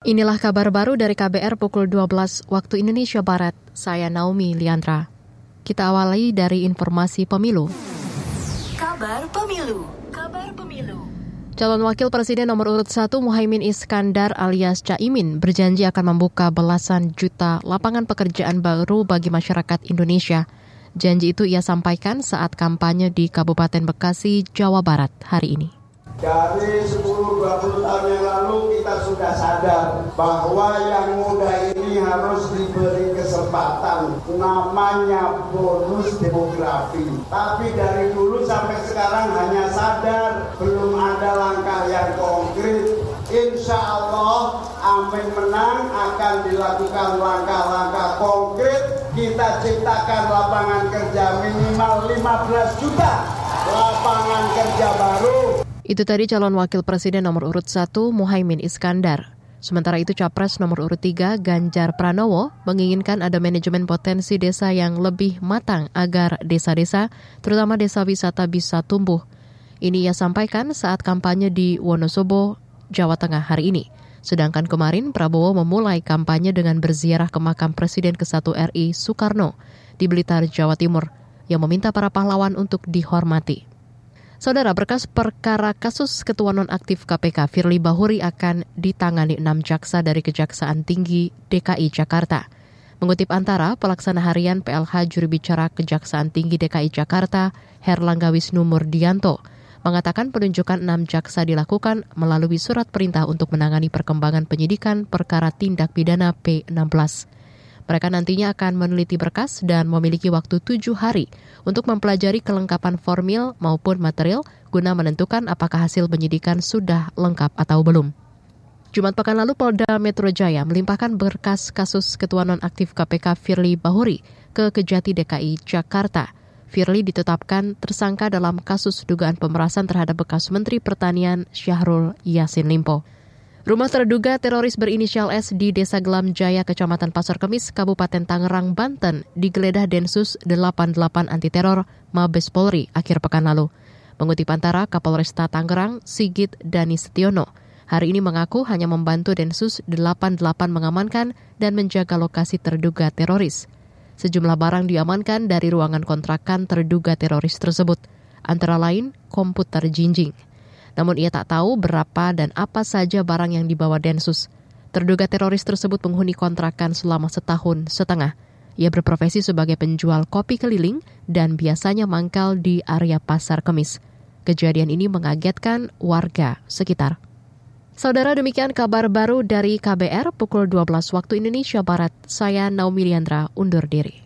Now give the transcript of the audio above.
Inilah kabar baru dari KBR pukul 12 waktu Indonesia Barat. Saya Naomi Liandra. Kita awali dari informasi pemilu. Kabar pemilu. Kabar pemilu. Calon Wakil Presiden nomor urut 1 Muhaimin Iskandar alias Caimin berjanji akan membuka belasan juta lapangan pekerjaan baru bagi masyarakat Indonesia. Janji itu ia sampaikan saat kampanye di Kabupaten Bekasi, Jawa Barat hari ini. Dari 10-20 tahun yang lalu kita sudah sadar bahwa yang muda ini harus diberi kesempatan namanya bonus demografi. Tapi dari dulu sampai sekarang hanya sadar belum ada langkah yang konkret. Insya Allah amin menang akan dilakukan langkah-langkah konkret. Kita ciptakan lapangan kerja minimal 15 juta lapangan kerja baru. Itu tadi calon wakil presiden nomor urut 1 Muhaimin Iskandar. Sementara itu Capres nomor urut 3 Ganjar Pranowo menginginkan ada manajemen potensi desa yang lebih matang agar desa-desa, terutama desa wisata bisa tumbuh. Ini ia sampaikan saat kampanye di Wonosobo, Jawa Tengah hari ini. Sedangkan kemarin Prabowo memulai kampanye dengan berziarah ke makam Presiden ke-1 RI Soekarno di Blitar, Jawa Timur, yang meminta para pahlawan untuk dihormati. Saudara berkas perkara kasus ketua nonaktif KPK Firly Bahuri akan ditangani enam jaksa dari Kejaksaan Tinggi DKI Jakarta. Mengutip antara, pelaksana harian PLH juri bicara Kejaksaan Tinggi DKI Jakarta, Herlangga Wisnu Murdianto, mengatakan penunjukan enam jaksa dilakukan melalui surat perintah untuk menangani perkembangan penyidikan perkara tindak pidana P16. Mereka nantinya akan meneliti berkas dan memiliki waktu tujuh hari untuk mempelajari kelengkapan formil maupun material guna menentukan apakah hasil penyidikan sudah lengkap atau belum. Jumat pekan lalu Polda Metro Jaya melimpahkan berkas kasus ketua nonaktif KPK Firly Bahuri ke Kejati DKI Jakarta. Firly ditetapkan tersangka dalam kasus dugaan pemerasan terhadap bekas Menteri Pertanian Syahrul Yasin Limpo. Rumah terduga teroris berinisial S di Desa Gelam Jaya, Kecamatan Pasar Kemis, Kabupaten Tangerang, Banten, digeledah Densus 88 Anti Teror Mabes Polri akhir pekan lalu. Mengutip antara Kapolresta Tangerang, Sigit Dani Setiono, hari ini mengaku hanya membantu Densus 88 mengamankan dan menjaga lokasi terduga teroris. Sejumlah barang diamankan dari ruangan kontrakan terduga teroris tersebut, antara lain komputer jinjing. Namun ia tak tahu berapa dan apa saja barang yang dibawa Densus. Terduga teroris tersebut menghuni kontrakan selama setahun setengah. Ia berprofesi sebagai penjual kopi keliling dan biasanya mangkal di area Pasar Kemis. Kejadian ini mengagetkan warga sekitar. Saudara demikian kabar baru dari KBR pukul 12 waktu Indonesia Barat. Saya Naomi Liandra undur diri.